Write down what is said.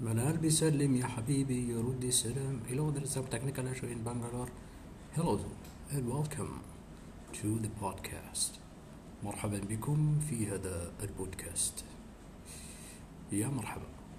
منال بيسلم يا حبيبي يرد السلام Hello there is a technical issue in Bangalore Hello and welcome to the podcast مرحبا بكم في هذا البودكاست يا مرحبا